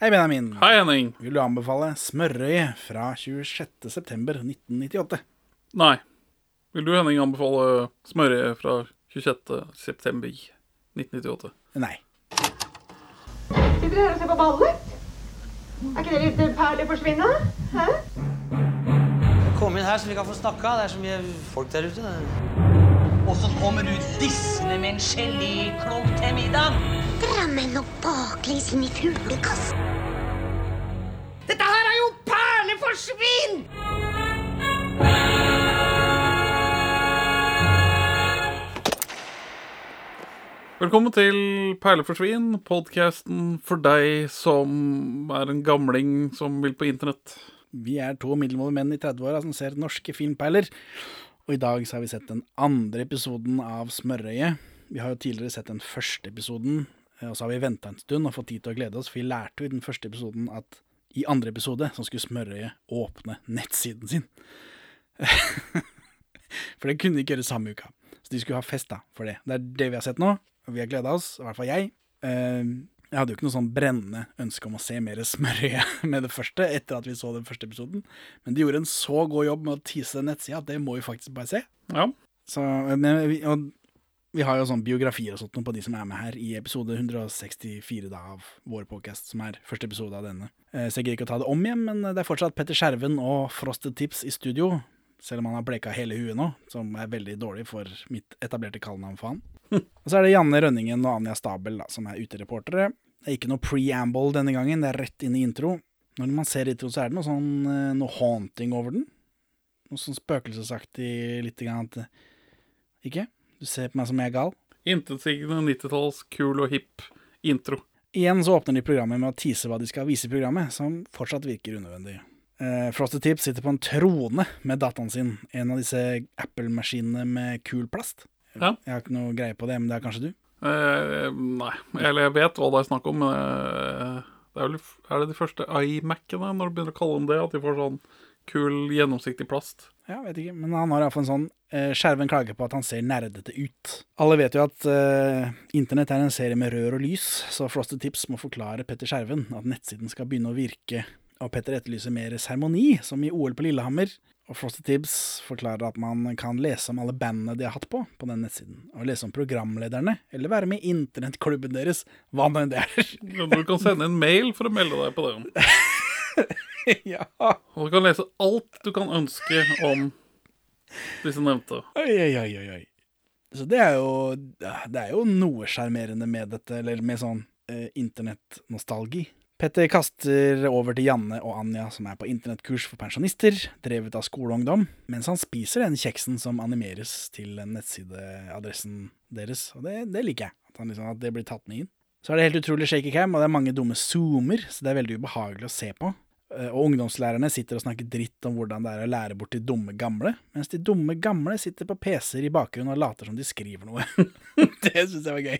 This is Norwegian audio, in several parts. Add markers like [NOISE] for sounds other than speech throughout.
Hei, Benjamin. Hei, Henning. Vil du anbefale Smørøye fra 26.9.1998? Nei. Vil du, Henning, anbefale smørje fra 26.9.1998? Nei. Sitter dere her og ser på ballet? Er ikke det litt perleforsvinne? Hæ? Kom inn her så vi kan få snakka. Det er så mye folk der ute. Og så kommer du dissende med en geléklump til middag. Drammen og baklengs inn i fuglekassen. Dette her er jo perleforsvinn! Velkommen til Perleforsvinn, podkasten for deg som er en gamling som vil på internett. Vi er to middelmådige menn i 30-åra som ser norske filmperler. Og i dag så har vi sett den andre episoden av Smørøyet. Vi har jo tidligere sett den første episoden, og så har vi venta en stund og fått tid til å glede oss, for vi lærte jo i den første episoden at i andre episode så skulle Smørøye åpne nettsiden sin. [LAUGHS] for det kunne de ikke gjøre samme uka. Så de skulle ha fest da, for det. Det er det vi har sett nå, og vi har gleda oss, i hvert fall jeg. Eh, Jeg hadde jo ikke noe sånn brennende ønske om å se mer Smørøye [LAUGHS] med det første, etter at vi så den første episoden, men de gjorde en så god jobb med å tease den nettsida at det må vi faktisk bare se. Ja. Så, men og vi har jo sånn biografier og sånt på de som er med her i episode 164 da, av vår podcast, som er første episode av denne. Eh, Så jeg gidder ikke å ta det om igjen, men det er fortsatt Petter Skjerven og Frosted Tips i studio, selv om han har bleka hele huet nå, som er veldig dårlig for mitt etablerte kallenavn for han. [LAUGHS] Og så er det Janne Rønningen og Anja Stabel da, som er utereportere. Det er ikke noe preamble denne gangen, det er rett inn i intro. Når man ser intro, så er det noe sånn eh, noe haunting over den. Noe sånn spøkelsesaktig lite grann Ikke? Du ser på meg som jeg er gal. Intetsigende 90-talls kul og hipp intro. Igjen så åpner de programmet med å tease hva de skal vise i programmet, som fortsatt virker unødvendig. Eh, Frosty Tip sitter på en trone med dataen sin, en av disse Apple-maskinene med kul plast. Ja. Jeg har ikke noe greie på det, men det er kanskje du? Eh, nei, eller jeg vet hva det er snakk om, men eh, det er, vel, er det de første iMac-ene, når du begynner å kalle dem det, at de får sånn kul, gjennomsiktig plast? Ja, vet ikke, men han har iallfall en sånn Skjerven klager på at han ser nerdete ut. Alle vet jo at uh, internett er en serie med rør og lys, så Frosted Tips må forklare Petter Skjerven at nettsiden skal begynne å virke, og Petter etterlyser mer seremoni, som i OL på Lillehammer. Og Frosted Tips forklarer at man kan lese om alle bandene de har hatt på, på den nettsiden, og lese om programlederne, eller være med i internettklubben deres, hva nå enn det er. Du kan sende en mail for å melde deg på det. [LAUGHS] ja. Og du kan lese alt du kan ønske om disse nevnte. Oi, oi, oi, oi. Så det er jo, det er jo noe sjarmerende med dette, eller med sånn eh, internettnostalgi. Petter kaster over til Janne og Anja, som er på internettkurs for pensjonister, drevet av skoleungdom, mens han spiser den kjeksen som animeres til nettsideadressen deres, og det, det liker jeg, at, liksom, at det blir tatt med inn. Så er det helt utrolig shaky cam, og det er mange dumme zoomer, så det er veldig ubehagelig å se på. Eh, Og ungdomslærerne sitter og snakker dritt om hvordan det er å lære bort de dumme gamle, mens de dumme gamle sitter på PC-er i bakgrunnen og later som de skriver noe. [LAUGHS] det syns jeg var gøy.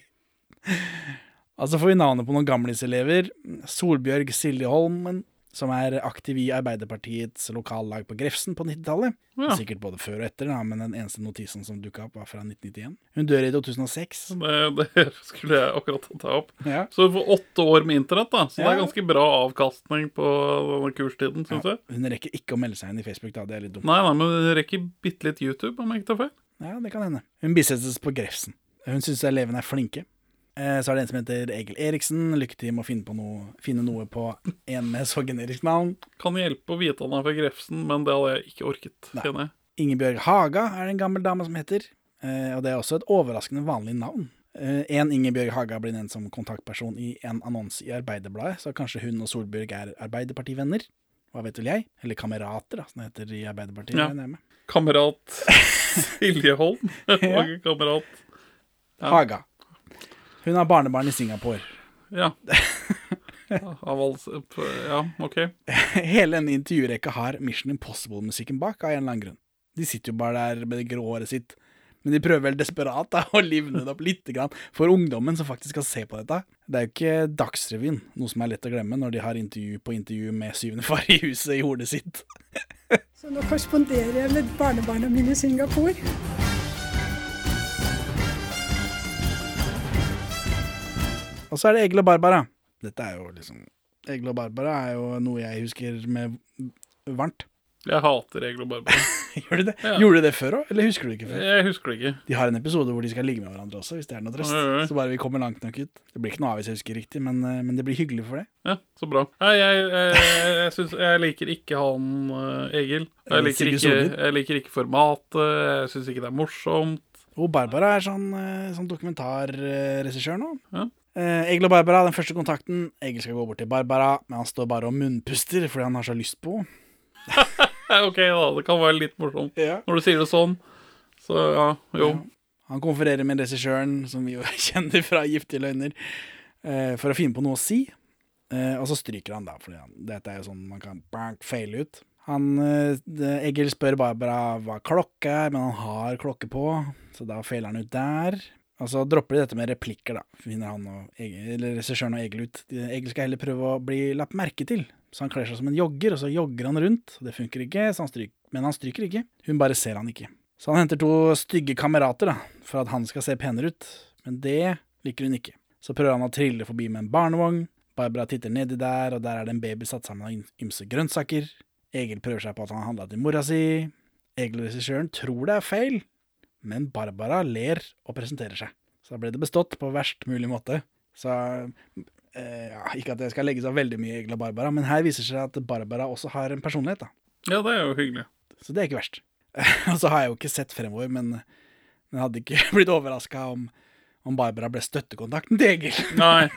Altså får vi navnet på noen gamliselever. Solbjørg Siljeholmen, som er aktiv i Arbeiderpartiets lokallag på Grefsen på 90-tallet. Ja. Sikkert både før og etter, da, men den eneste notisen som dukka opp, var fra 1991. Hun dør i 2006. Det, [LAUGHS] det skulle jeg akkurat ta opp. Ja. Så hun får åtte år med internett, da. Så det er ganske bra avkastning på denne kurstiden, syns jeg. Hun rekker ikke å melde seg inn i Facebook, da. Det er litt dumt. Nei, nei, men hun rekker bitte litt YouTube, om jeg ikke tar feil. Ja, det kan hende. Hun bisettes på Grefsen. Hun syns elevene er flinke. Eh, Så er det en som heter Egil Eriksen. Lykke til med å finne, på noe, finne noe på en med så generisk navn. Kan hjelpe å vite han er fra Grefsen, men det hadde jeg ikke orket, kjenner jeg. Ingebjørg Haga er det en gammel dame som heter. Eh, Og det er også et overraskende vanlig navn. Eh, En Ingebjørg Haga blir nevnt som kontaktperson i en annonse i Arbeiderbladet, så kanskje hun og Solbjørg er Arbeiderpartivenner. Hva vet vel jeg? Eller kamerater, da, som det heter i Arbeiderpartiet. Ja. Kamerat [LAUGHS] Silje Holm. [LAUGHS] Ja. Kamerat Ja. Haga. Hun har barnebarn i Singapore. Ja. Ja, OK. [LAUGHS] Hele denne intervjurekka har Mission Impossible-musikken bak, av en eller annen grunn. De sitter jo bare der med det grå håret sitt, men de prøver vel desperat da, [LAUGHS] å livne det opp litt grann for ungdommen som faktisk skal se på dette. Det er jo ikke Dagsrevyen, noe som er lett å glemme når de har intervju på intervju med syvende far i huset i hodet sitt. [LAUGHS] Så nå korresponderer jeg med barnebarna mine i Singapore. Og så er det Egil og Barbara. Dette er jo liksom Egil og Barbara er jo noe jeg husker med varmt. Jeg hater Egil og Barbara. [LAUGHS] Gjør du det? Ja. Gjorde du det før òg, eller husker du ikke før? Jeg husker det ikke. De har en episode hvor de skal ligge med hverandre også, hvis det er noe trøst. Ja, ja. Så bare vi kommer langt nok ut. Det blir ikke noe av hvis jeg husker riktig, men, eh, men det blir hyggelig for det. Ja, så bra. Jeg, jeg, jeg, synes, jeg liker ikke han eh, Egil. Jeg liker ikke, jeg liker ikke formatet. Jeg syns ikke det er morsomt. Og Barbara er sånn, eh, sånn dokumentarregissør nå. Ja. Eh, Egil og Barbara, den første kontakten. Egil skal gå bort til Barbara, men han står bare og munnpuster fordi han har så lyst på. [LAUGHS] OK, da. Det kan være litt morsomt Ja. når du sier det sånn. Så ja, jo. Han konfererer med regissøren, som vi jo [LAUGHS] kjenner fra Giftige løgner, eh, for å finne på noe å si. Eh, og så stryker han, da, for dette er jo sånn man kan bank, feile ut. Han, Egil spør Barbara hva klokka er, men han har klokke på, så da feiler han ut der. Og så dropper de dette med replikker, da, finner han og Egil, eller regissøren og Egil ut. Egil skal heller prøve å bli lagt merke til, så han kler seg som en jogger, og så jogger han rundt. Det funker ikke, han stryker, men han stryker ikke. Hun bare ser han ikke. Så han henter to stygge kamerater da, for at han skal se penere ut, men det liker hun ikke. Så prøver han å trille forbi med en barnevogn. Barbara titter nedi der, og der er det en baby satt sammen av ymse grønnsaker. Egil prøver seg på at han har handla til mora si. Egil og regissøren tror det er feil, men Barbara ler og presenterer seg. Så da ble det bestått på verst mulig måte. Så eh, ja, Ikke at jeg skal legge seg veldig mye i Egil og Barbara, men her viser det seg at Barbara også har en personlighet, da. Ja, det er jo hyggelig. Så det er ikke verst. [LAUGHS] Og så har jeg jo ikke sett fremover, men jeg hadde ikke [LAUGHS] blitt overraska om, om Barbara ble støttekontakten til Egil. [LAUGHS] Nei.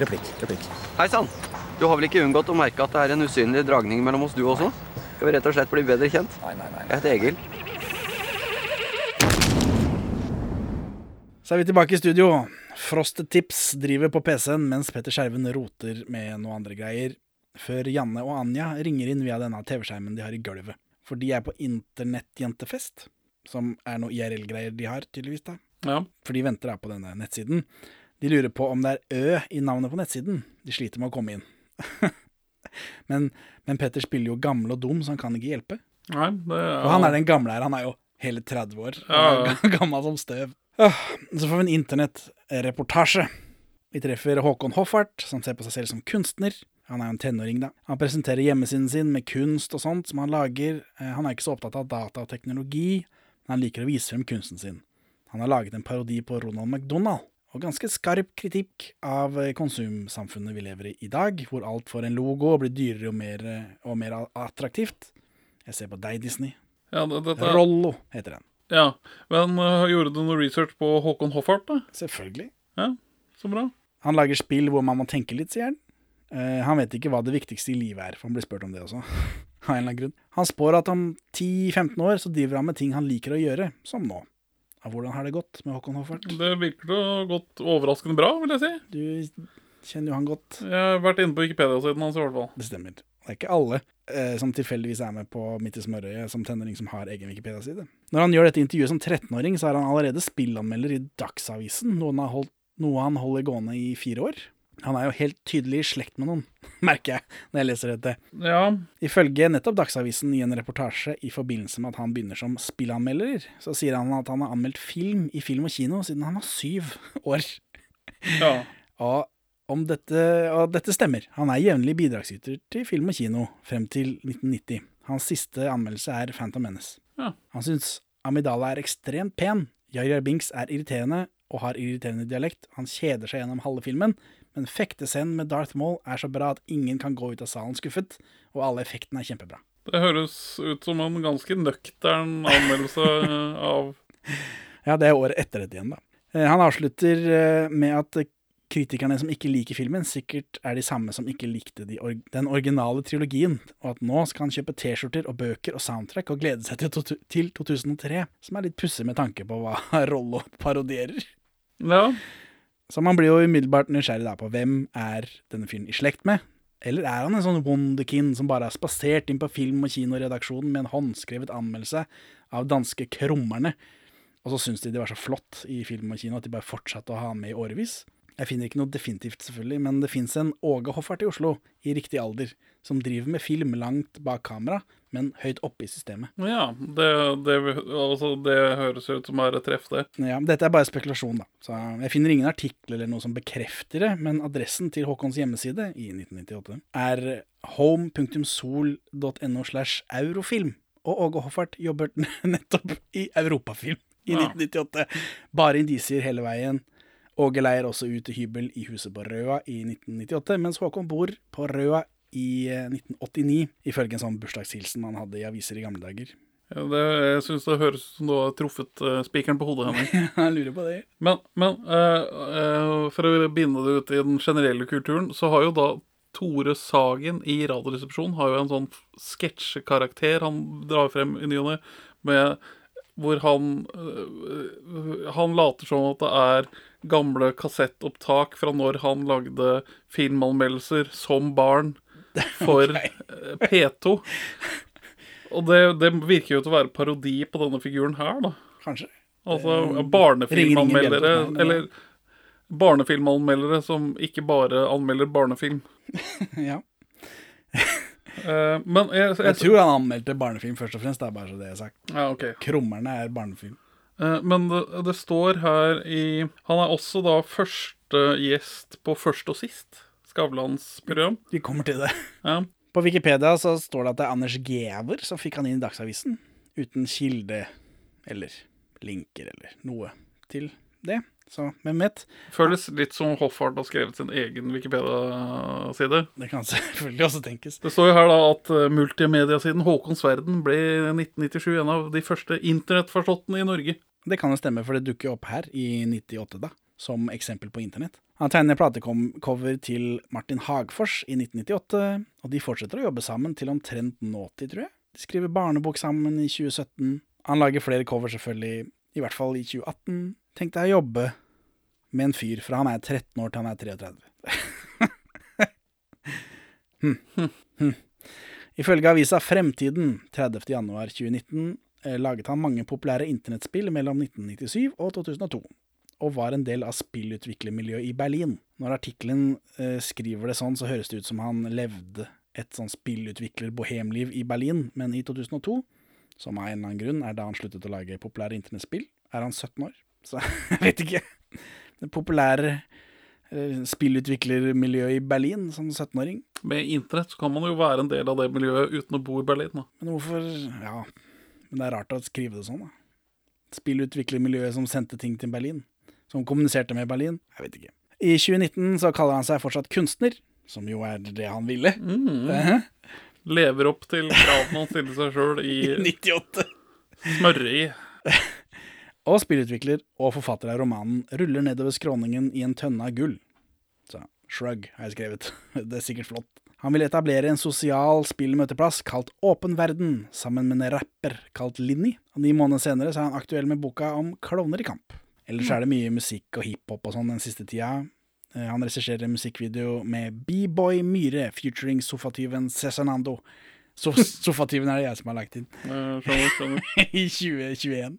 Replikk, Hei sann. Du har vel ikke unngått å merke at det er en usynlig dragning mellom oss, du også? Skal vi rett og slett bli bedre kjent? Nei, nei, nei. Jeg heter Egil. Så er vi tilbake i studio. Frostetips driver på PC-en mens Petter Skjerven roter med noe andre greier, før Janne og Anja ringer inn via denne TV-skjermen de har i gulvet. For de er på internettjentefest, som er noe IRL-greier de har, tydeligvis. da. Ja. For de venter da på denne nettsiden. De lurer på om det er Ø i navnet på nettsiden. De sliter med å komme inn. [LAUGHS] men, men Petter spiller jo gammel og dum, så han kan ikke hjelpe. Nei, det er Og han er den gamle her. Han er jo hele 30 år. Ja. [LAUGHS] Gammel som støv. Åh, Så får vi en internettreportasje. Vi treffer Håkon Hoffart, som ser på seg selv som kunstner. Han er jo en tenåring, da. Han presenterer hjemmesiden sin med kunst og sånt som han lager. Eh, Han er ikke så opptatt av data og teknologi, men han liker å vise frem kunsten sin. Han har laget en parodi på Ronald McDonald, og ganske skarp kritikk av eh, konsumsamfunnet vi lever i i dag, hvor alt får en logo og blir dyrere og mer, eh, og mer attraktivt. Jeg ser på deg, Disney. Ja, det, dette, Rollo heter den. Ja. Men uh, gjorde du noe research på Håkon Hoffart, da? Selvfølgelig. Ja, så bra. Han lager spill hvor man må tenke litt, sier han. Uh, han vet ikke hva det viktigste i livet er, for han blir spurt om det også. [LAUGHS] Av en eller annen grunn. Han spår at om 10-15 år så driver han med ting han liker å gjøre, som nå. Ja, hvordan har det gått med Håkon Hoffart? Det virker å ha gått overraskende bra, vil jeg si. Du kjenner jo han godt. Jeg har vært inne på Wikipedia-siden hans i hvert fall. Det stemmer. Det er ikke alle som tilfeldigvis er med på Midt i smørøyet som tenåring som har egen Wikipedia-side. Når han gjør dette intervjuet som 13-åring, så er han allerede spillanmelder i Dagsavisen, noe holdt, noe han holder gående i fire år. Han er jo helt tydelig i slekt med noen, [LAUGHS] merker jeg når jeg leser dette. Ja, Ifølge nettopp Dagsavisen i en reportasje i forbindelse med at han begynner som spillanmelder, så sier han at han har anmeldt film i film og kino siden han var syv år. ja. [LAUGHS] Og, om dette, og dette stemmer. Han er jevnlig bidragsyter til film og kino frem til 1990. Hans siste anmeldelse er Phantom Menace. Ja. Han syns Amidala er ekstremt pen. Jar Jar Binks er irriterende og har irriterende dialekt. Han kjeder seg gjennom halve filmen, men fektescenen med Darth Maul er så bra at ingen kan gå ut av salen skuffet, og alle effektene er kjempebra. Det høres ut som en ganske nøktern anmeldelse av [LAUGHS] Ja, det er året etter dette igjen, da. Eh, Han avslutter eh, med at kritikerne som ikke liker filmen, sikkert er de samme som ikke likte de or den originale trilogien, og at nå skal han kjøpe T-skjorter og bøker og soundtrack og glede seg til, til 2003, som er litt pussig med tanke på hva [LAUGHS] Rollo parodierer. Ja. Så man blir jo umiddelbart nysgjerrig da på hvem er denne fyren i slekt med? Eller er han en sånn wonderkin som bare har spasert inn på film- og kinoredaksjonen med en håndskrevet anmeldelse av danske Krummerne, og så syns de det var så flott i film og kino at de bare fortsatte å ha han med i årevis? Jeg finner ikke noe definitivt, selvfølgelig, men det fins en Åge Hoffart i Oslo, i riktig alder, som driver med film langt bak kamera, men høyt oppe i systemet. Ja, det, det, altså, det høres ut som er et treff, det. Ja, Dette er bare spekulasjon, da. Så jeg finner ingen artikler eller noe som bekrefter det, men adressen til Håkons hjemmeside i 1998 er home.sol.no slash eurofilm. Og Åge Hoffart jobber [LAUGHS] nettopp i Europafilm i Ja. 1998. Bare indisier hele veien. Åge leier også ut til hybel i huset på Røa i 1998, mens Håkon bor på Røa i eh, 1989, ifølge en sånn bursdagshilsen han hadde i aviser i gamle dager. Ja, det jeg syns det høres ut som du har truffet uh, spikeren på hodet, Henning. [LAUGHS] Jeg lurer på det. Men, men uh, uh, for å binde det ut i den generelle kulturen, så har jo da Tore Sagen i Radioresepsjonen har jo en sånn sketsjekarakter han drar frem i ny og ne, hvor han Han later som at det er gamle kassettopptak fra når han lagde filmanmeldelser som barn for [LAUGHS] eh, P2. Og det, det virker jo til å være parodi på denne figuren her, da. Kanskje. Altså barnefilmanmeldere, eller barnefilmanmeldere som ikke bare anmelder barnefilm. [LAUGHS] Ja. Eh, men jeg, jeg, Jeg tror han anmeldte barnefilm først og fremst. Det er bare så det jeg har sagt. Ja, okay. Krommerne er barnefilm. Eh, men det, det står her i Han er også da første gjest på Først og sist, Skavlans program. Vi kommer til det. Ja. På Wikipedia så står det at det er Anders Giæver som fikk han inn i Dagsavisen, uten kilde eller linker eller noe til det. Så hvem vet? Føles litt som Hoffart har skrevet sin egen Wikipedia-side. Det kan [LAUGHS] selvfølgelig også tenkes. Det står jo her da at eh, multimediasiden Håkons Verden ble i 1997 en av de første internettforståttene i Norge. Det kan jo stemme, for det dukker jo opp her i 98, da, som eksempel på internett. Han tegner platecover til Martin Hagfors i 1998, og de fortsetter å jobbe sammen til omtrent nåtid, tror jeg. De skriver barnebok sammen i 2017. Han lager flere cover, selvfølgelig, i hvert fall i 2018. Tenk deg å jobbe med en fyr fra han er 13 år til han er 33. hmm. Hmm. Ifølge avisa Fremtiden 30. januar 2019 eh, laget han mange populære internettspill mellom 1997 og 2002, og var en del av spillutviklermiljøet i Berlin. Når artikkelen eh, skriver det sånn, så høres det ut som han levde et sånn spillutvikler-bohemliv i Berlin, men i 2002, som av en eller annen grunn er da han sluttet å lage populære internettspill, er han 17 år. [LAUGHS] Så jeg vet ikke. Det populære eh, spillutviklermiljøet i Berlin som 17-åring. Med internett så kan man jo være en del av det miljøet uten å bo i Berlin. da. Men hvorfor Ja, men det er rart å skrive det sånn, da. Spillutviklermiljøet som sendte ting til Berlin. Som kommuniserte med Berlin. Jeg vet ikke. I 2019 så kaller han seg fortsatt kunstner, som jo er det han ville. Eh, Lever opp til kravene han stilte seg sjøl i [LAUGHS] 98. smørre i. Og spillutvikler og forfatter av romanen ruller nedover skråningen i en tønne av gull. Så shrug har jeg skrevet. [LAUGHS] Det er sikkert flott. Han vil etablere en sosial spillmøteplass kalt Åpen verden, sammen med en rapper kalt Linni. Og Ni måneder senere så er han aktuell med boka om klovner i kamp. Ellers er det mye musikk og hiphop og sånn den siste tida. Eh, Han regisserer en musikkvideo med B-Boy Myhre featuring sofatyven Cezinando. So [LAUGHS] sofatyven er det jeg som har lagt inn. [LAUGHS] I 2021.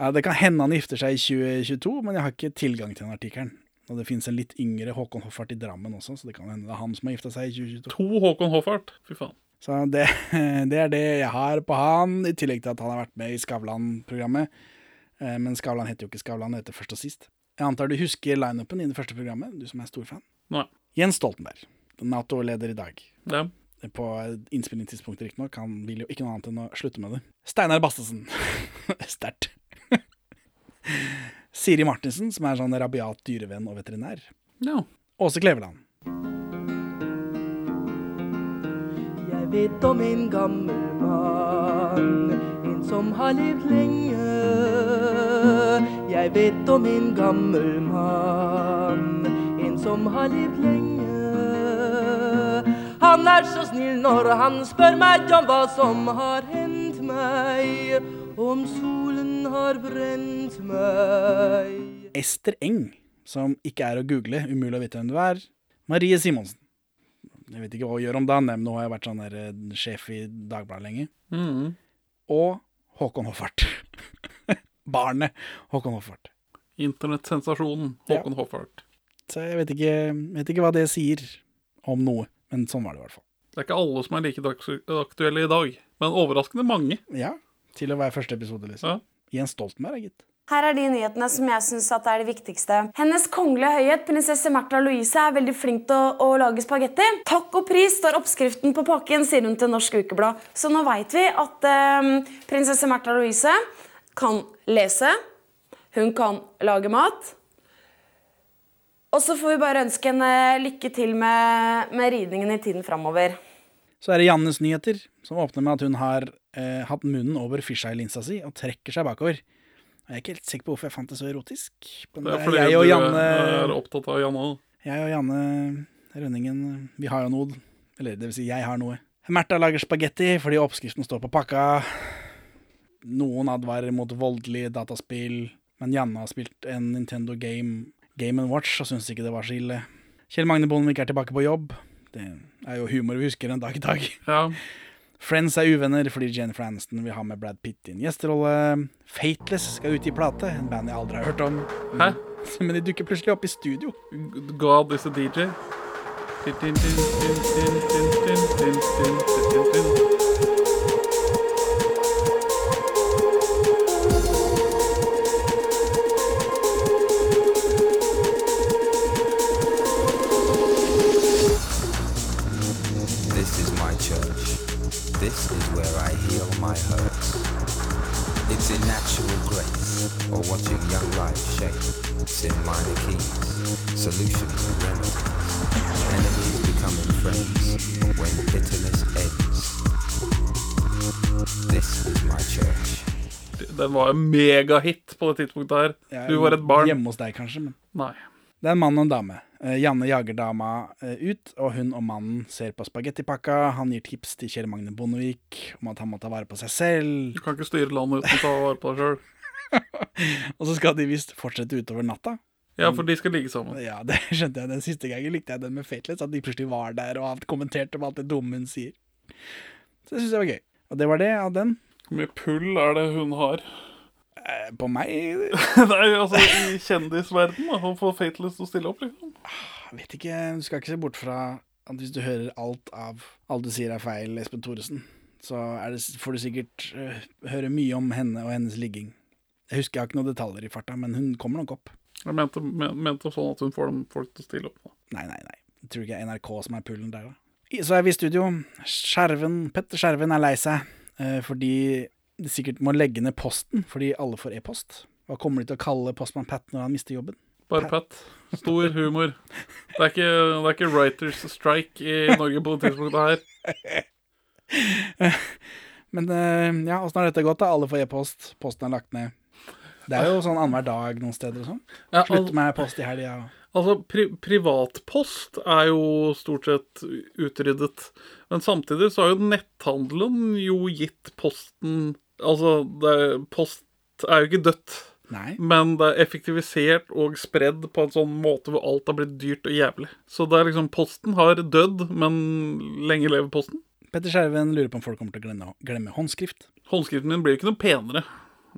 Ja, det kan hende han gifter seg i 2022, men jeg har ikke tilgang til den artikkelen. Og det finnes en litt yngre Håkon Hoffart i Drammen også, så det kan hende det er han som har gifta seg i 2022. To Håkon Hoffart. Fy faen. Så det, [LAUGHS] det er det jeg har på han, i tillegg til at han har vært med i Skavlan-programmet. Eh, Men Skavlan heter jo ikke Skavlan, det heter Først og sist. Jeg antar du husker lineupen i det første programmet, du som er storfan? Nei. Jens Stoltenberg, Nato-leder i dag. Ja. På innspillingstidspunktet, riktignok. Han vil jo ikke noe annet enn å slutte med det. Steinar Bastesen. [LAUGHS] Sterkt. Siri Martinsen, som er sånn rabiat dyrevenn og veterinær. ja. Åse Kleveland. Jeg vet om en gammel mann, en som har levd lenge. Jeg vet om en gammel mann, en som har levd lenge. Han er så snill når han spør meg om hva som har hendt meg, om solen har brent meg. Ester Eng, som ikke er å google, umulig å vite hvem du er. Marie Simonsen. Jeg vet ikke hva hun gjør om dagen, men nå har jeg vært sånn der eh, sjef i Dagbladet lenge. Mm. Og Håkon Hoffart. [LAUGHS] Barnet Håkon Hoffart. Internettsensasjonen Håkon Hoffart. Så jeg vet ikke, vet ikke hva det sier om noe, men sånn var det i hvert fall. Det er ikke alle som er like dagsaktuelle i dag, men overraskende mange. Ja, til å være første episode, liksom. Jens Stoltenberg, gitt. Her er de nyhetene som jeg synes er det viktigste. Hennes kongelige høyhet, prinsesse Märtha Louise, er veldig flink til å, å lage spagetti. Takk og pris står oppskriften på pakken, sier hun til Norsk Ukeblad. Så nå vet vi at eh, prinsesse Märtha Louise kan lese, hun kan lage mat. Og så får vi bare ønske henne lykke til med, med ridningen i tiden framover. Så er det Jannes nyheter, som åpner med at hun har eh, hatt munnen over fisheye-linsa si og trekker seg bakover. Jeg er ikke helt sikker på hvorfor jeg fant det så erotisk. Men Det er fordi jeg og du er opptatt av Janne. jeg og Janne Rønningen, vi har jo noe. Eller det vil si, jeg har noe. Märtha lager spagetti fordi oppskriften står på pakka. Noen advarer mot voldelig dataspill, men Janne har spilt en Nintendo Game, Game Watch og syns ikke det var så ille. Kjell Magne Bondevik er tilbake på jobb. Det er jo humor vi husker en dag i dag. Ja. Friends er uvenner fordi Jennifer Aniston vil ha med Brad Pitt i en gjesterolle. Fateless skal ut i plate, en band jeg aldri har hørt om. Hæ? Men de dukker plutselig opp i studio. God is a DJ. Din, din, din, Den var jo megahit på det tidspunktet her. Jeg Du var et barn. Hjemme hos deg, kanskje. Men. Nei. Det er en mann og en dame. Eh, Janne jager dama eh, ut, og hun og mannen ser på spagettipakka. Han gir tips til Kjell Magne Bondevik om at han må ta vare på seg selv. Du kan ikke styre landet uten å ta vare på deg sjøl. [LAUGHS] Og så skal de visst fortsette utover natta. Ja, for de skal ligge sammen. Ja, det [LAUGHS] skjønte jeg. Den siste gangen likte jeg den med Fateless, at de plutselig var der og kommenterte om alt det dumme hun sier. Så det syns jeg var gøy. Og det var det av den. Hvor mye pull er det hun har? [LAUGHS] Eh, På meg Nei, altså i kjendisverden da, å få Fateless til å stille opp, liksom. Jeg vet ikke, du skal ikke se bort fra at hvis du hører alt av Alt du sier er feil, Espen Thoresen, så er det, får du sikkert øh, høre mye om henne og hennes ligging. Jeg husker jeg har ikke noen detaljer i farta, men hun kommer nok opp. Jeg mente, men, mente sånn at hun får dem folk til å stille opp. Da. Nei, nei, nei. Jeg tror ikke det er NRK som er pullen der, da. I- Så er vi i studio. Skjerven, Petter Skjerven er lei seg fordi de sikkert må legge ned posten fordi alle får e-post. Hva kommer de til å kalle postmann Pat når han mister jobben? Bare Pat. Stor humor. Det er ikke, det er ikke writers strike i Norge på det tidspunktet her. [LAUGHS] Men eh, ja, åssen har dette gått? da? Alle får e-post, posten er lagt ned. Det er jo sånn annenhver dag noen steder og sånn. Ja, Slutt med post i helga. Altså, pri privatpost er jo stort sett utryddet. Men samtidig så har jo netthandelen jo gitt posten Altså, det, post er jo ikke dødt. Nei. Men det er effektivisert og spredd på en sånn måte hvor alt har blitt dyrt og jævlig. Så det er liksom Posten har dødd, men lenge lever Posten. Petter Skjerven lurer på om folk kommer til å glemme, glemme håndskrift. Håndskriften min blir jo ikke noe penere,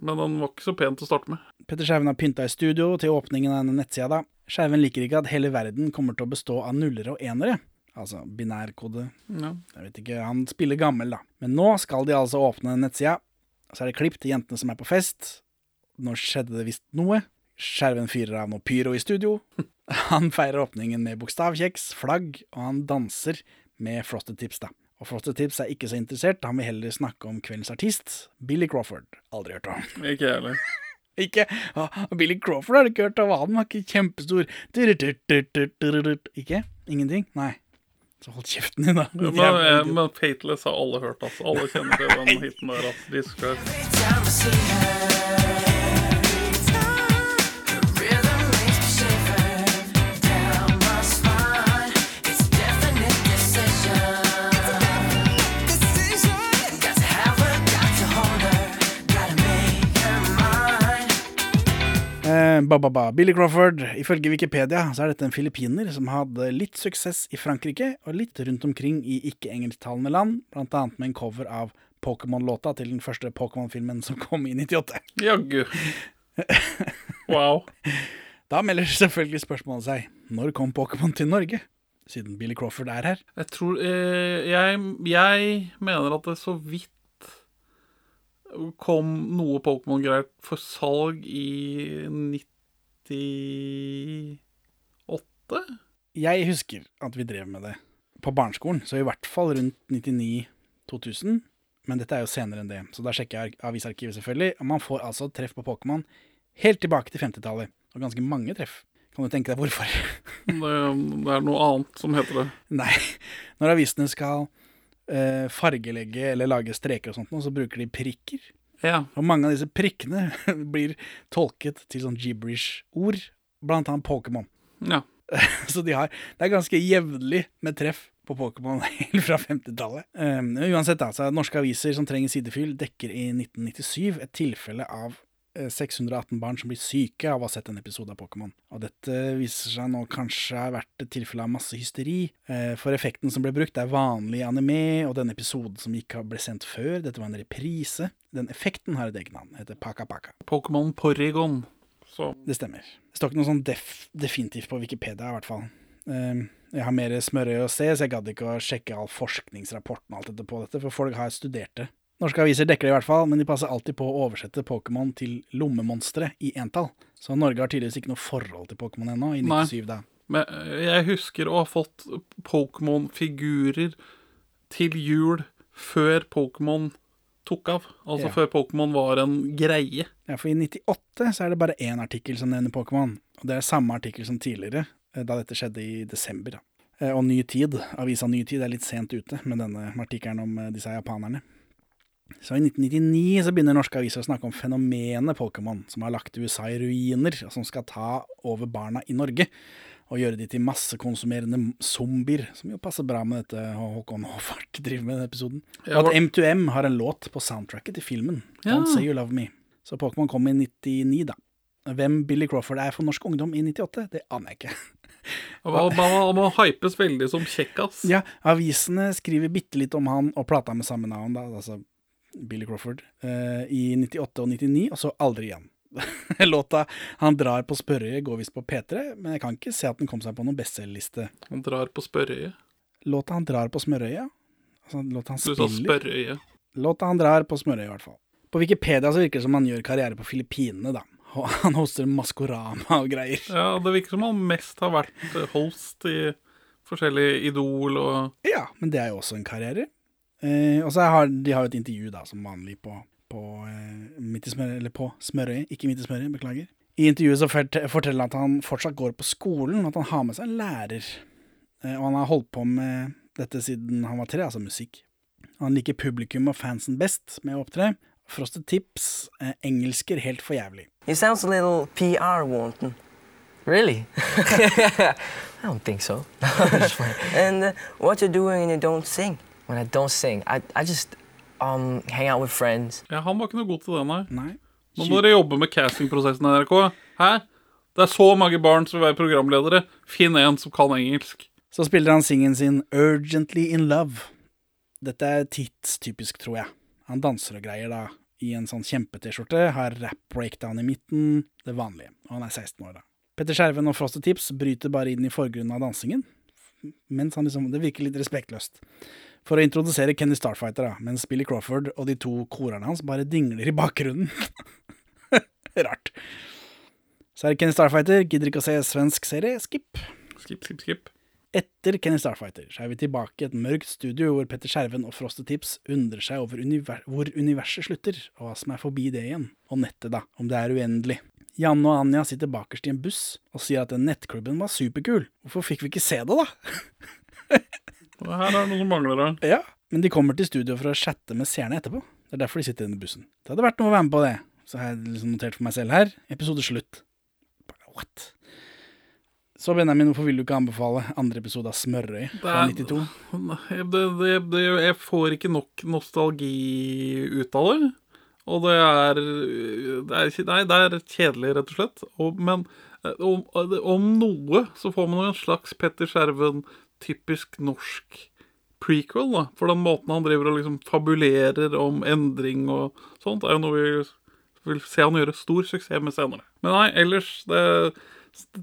men den var ikke så pen til å starte med. Petter Skjerven har pynta i studio til åpningen av denne nettsida. da. Skjerven liker ikke at hele verden kommer til å bestå av nullere og enere. Altså binærkode. Ja. Jeg vet ikke, Han spiller gammel, da. Men nå skal de altså åpne nettsida. Så er det klipp til jentene som er på fest. Nå skjedde det visst noe. Skjerven fyrer av noe pyro i studio. [LAUGHS] Han feirer åpningen med bokstavkjeks, flagg, og han danser med Frosted Tips, da. Og Frosted Tips er ikke så interessert, han vil heller snakke om kveldens artist, Billy Crawford. Aldri hørt om. Ikke heller. Ikke ah, Billy Crawford har du ikke hørt om, han var ikke kjempestor. Ikke? Ingenting? Nei. Så hold kjeften din, da. Men, men Fateless har alle hørt, altså. Alle kjenner til den hiten der. Altså. Ba, ba, ba. Billy Crawford. Ifølge Wikipedia så er dette en filippiner som hadde litt suksess i Frankrike og litt rundt omkring i ikke-engelsktalende land, annet med en cover av Pokémon-låta til den første Pokémon-filmen som kom i 98. Jaggu. [LAUGHS] Wow. Da melder selvfølgelig spørsmålet seg når kom Pokémon til Norge? Siden Billy Crawford er her. Jeg tror eh, jeg, jeg mener at det så vidt kom noe Pokémon-greier for salg i 98? Jeg husker at vi drev med det på barneskolen, så i hvert fall rundt 99-2000. Men dette er jo senere enn det, så da sjekker jeg avisarkivet selvfølgelig. Og man får altså treff på Pokémon helt tilbake til 50-tallet. Og ganske mange treff. Kan du tenke deg hvorfor? Det, det er noe annet som heter det. Nei. Når avisene skal eh, fargelegge eller lage streker og sånt, så bruker de prikker. Ja. Og mange av disse prikkene [LAUGHS] blir tolket til sånn gibberish-ord, blant annet Pokémon. Ja. [LAUGHS] Så de har, det er ganske jevnlig med treff på Pokémon [LAUGHS] helt fra 50-tallet. Um, uansett, altså, norske aviser som trenger sidefyll, dekker i 1997 et tilfelle av 618 barn som blir syke av å ha sett en episode av Pokémon. Og dette viser seg nå kanskje har vært et tilfelle av masse hysteri, eh, for effekten som ble brukt er vanlig anime, og den episoden som ikke ble sendt før, dette var en reprise. Den effekten har et eget navn, heter Paka Paka. Pokémon Porygon. Så. Det stemmer. Det står ikke noe sånn def definitivt på Wikipedia, i hvert fall. Um, jeg har mer smørøye å se, så jeg gadd ikke å sjekke all forskningsrapporten og alt dette på dette, for folk har studert det. Norske aviser dekker det i hvert fall, men de passer alltid på å oversette Pokémon til lommemonstre i entall. Så Norge har tydeligvis ikke noe forhold til Pokémon ennå, i 97 da. Men eh, jeg husker å ha fått Pokémon-figurer til jul før Pokémon tok av. Altså Ja. før Pokémon var en greie. Ja, for i 98 så er det bare én artikkel som nevner Pokémon. Og det er samme artikkel som tidligere, eh, da dette skjedde i desember. Da. Eh, Og Ny Tid, avisa Ny Tid, er litt sent ute med denne artikkelen om disse japanerne. Så i 1999 så begynner norske aviser å snakke om fenomenet Pokémon, som har lagt USA i ruiner, og som skal ta over barna i Norge. Og gjøre de til massekonsumerende zombier, som jo passer bra med dette Håkon Håvard [LAUGHS] driver med i episoden. Ja, Og at M2M har en låt på soundtracket til filmen, Ja. Don't Say You Love Me. Så Pokémon kom i 99, da. Hvem Billy Crawford er for norsk ungdom i 98, det aner jeg ikke. Man, man hypes veldig som kjekkas. Ja, avisene skriver bitte litt om han og plata med samme navn, da, altså Billy Crawford, eh, i 98 og 99, og så aldri igjen. [LAUGHS] Låta 'Han drar på spørrøyet' går visst på P3, men jeg kan ikke se at den kom seg på noen bestselgerliste. Han drar på spørrøyet? Låta 'Han drar på smørøyet', altså låta han Du sa spiller. Låta han drar på smørøyet, i hvert fall. På Wikipedia så virker det som han gjør karriere på Filippinene, da. Og [LAUGHS] han hoster Maskorama og greier. Ja, det virker som han mest har vært eh, host i forskjellige Idol og Ja, men det er jo også en karriere. Eh, og så har de har et intervju, da, som vanlig, på, på, eh, midt i smør, eller på Smørøy. Ikke midt i Smørøy, beklager. I intervjuet så forteller han at han fortsatt går på skolen, og at han har med seg en lærer. Eh, og han har holdt på med dette siden han var tre, altså musikk. Han liker publikum og fansen best med å opptre. Frosted Tips, eh, engelsker helt for jævlig. It sounds a little PR wanton. Really? [LAUGHS] I don't think so. [LAUGHS] and uh, what you're doing when you don't sing? When I don't sing, I, I just um, hang out with friends. Ja, han var ikke noe god til det, nei. Nei. Nå må dere jobbe med castingprosessen i NRK. Hæ? Det er så mange barn som vil være programledere. Finn en som kan engelsk. Så spiller han singen sin Urgently In Love. Dette er tidstypisk, tror jeg. Han danser og greier da, i en sånn kjempe-T-skjorte, har rap-breakdown i midten, det vanlige. Og han er 16 år, da. Petter Skjerven og Frosted Tips bryter bare inn i forgrunnen av dansingen, mens han liksom Det virker litt respektløst. For å introdusere Kenny Starfighter, da, mens Billy Crawford og de to korerne hans bare dingler i bakgrunnen. [LAUGHS] Rart. Så er det Kenny Starfighter, gidder ikke å se svensk serie, skip. Skip, skip, skip. Etter Kenny Starfighter så er vi tilbake i et mørkt studio hvor Petter Skjerven og Frosted Tips undrer seg over univer hvor universet slutter, og hva som er forbi det igjen. Og nettet, da, om det er uendelig. Janne og Anja sitter bakerst i en buss og sier at den nettklubben var superkul. Hvorfor fikk vi ikke se det, da? [LAUGHS] Her er det noe som mangler her. Ja, men de kommer til studio for å chatte med seerne etterpå. Det er derfor de sitter i denne bussen. Det hadde vært noe å være med på det. Så har jeg liksom notert for meg selv her. Episode slutt. What? Så Benjamin, hvorfor vil du ikke anbefale andre episode av Smørøy fra er- 92? Det, det, det, jeg får ikke nok nostalgi ut av det. Og det er, det er Nei, det er kjedelig, rett og slett. Og, men eh, om, om noe så får man en slags Petter Skjerven, typisk norsk prequel, da. For den måten han driver og liksom fabulerer om endring og sånt, er jo noe vi vil se han gjøre stor suksess med senere. Men nei, ellers det,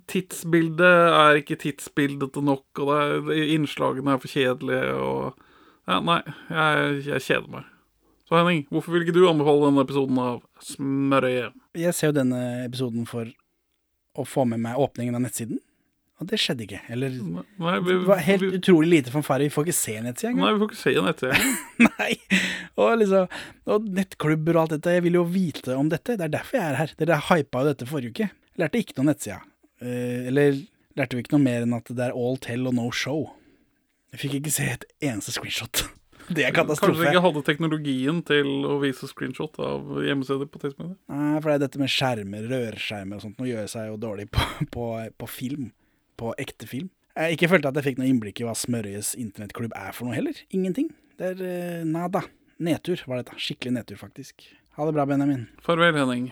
Tidsbildet er ikke tidsbildete nok, og det er, innslagene er for kjedelige, og ja, Nei, jeg, jeg kjeder meg. Så Henning, hvorfor vil ikke du anbefale denne episoden av Smørøyet? Jeg ser jo denne episoden for å få med meg åpningen av nettsiden, og det skjedde ikke. Eller Nei, vi, Det var helt utrolig lite fanfare. Vi får ikke se Nei, engang. vi får ikke se nettsida. [LAUGHS] Nei. Og liksom Og nettklubber og alt dette. Jeg vil jo vite om dette. Det er derfor jeg er her. Dere hypa jo dette forrige uke. Lærte ikke noe om nettsida. Eh, eller lærte vi ikke noe mer enn at det er all tell og no show. Jeg fikk ikke se et eneste screenshot. [LAUGHS] Det er katastrofe. Kanskje de ikke hadde teknologien til å vise screenshot av hjemmesider på tidsmedier. Nei, for det er dette med skjermer, rørskjermer og sånt, nå gjør jeg seg jo dårlig på, på, på film. På ekte film. Jeg ikke følte at jeg fikk noe innblikk i hva Smørøyes internettklubb er for noe heller. Ingenting. Det er eh, nada. Nedtur var dette. Skikkelig nedtur, faktisk. Ha det bra, Benjamin. Farvel, Henning.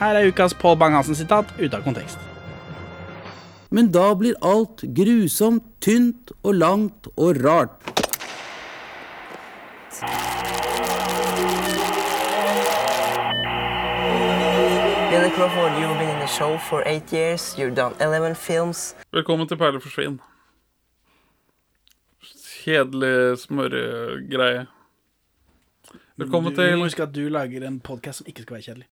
Her er ukas Pål Bang-Hansen-sitat ute av kontekst. Men da blir alt grusomt, tynt og langt og rart. Billy Crawford, you've been in the show for eight years. You've done 11 films. Velkommen til Perle forsvinn. Kjedelig smørgreie. Velkommen du, Du må til huske at du lager en podkast som ikke skal være kjedelig.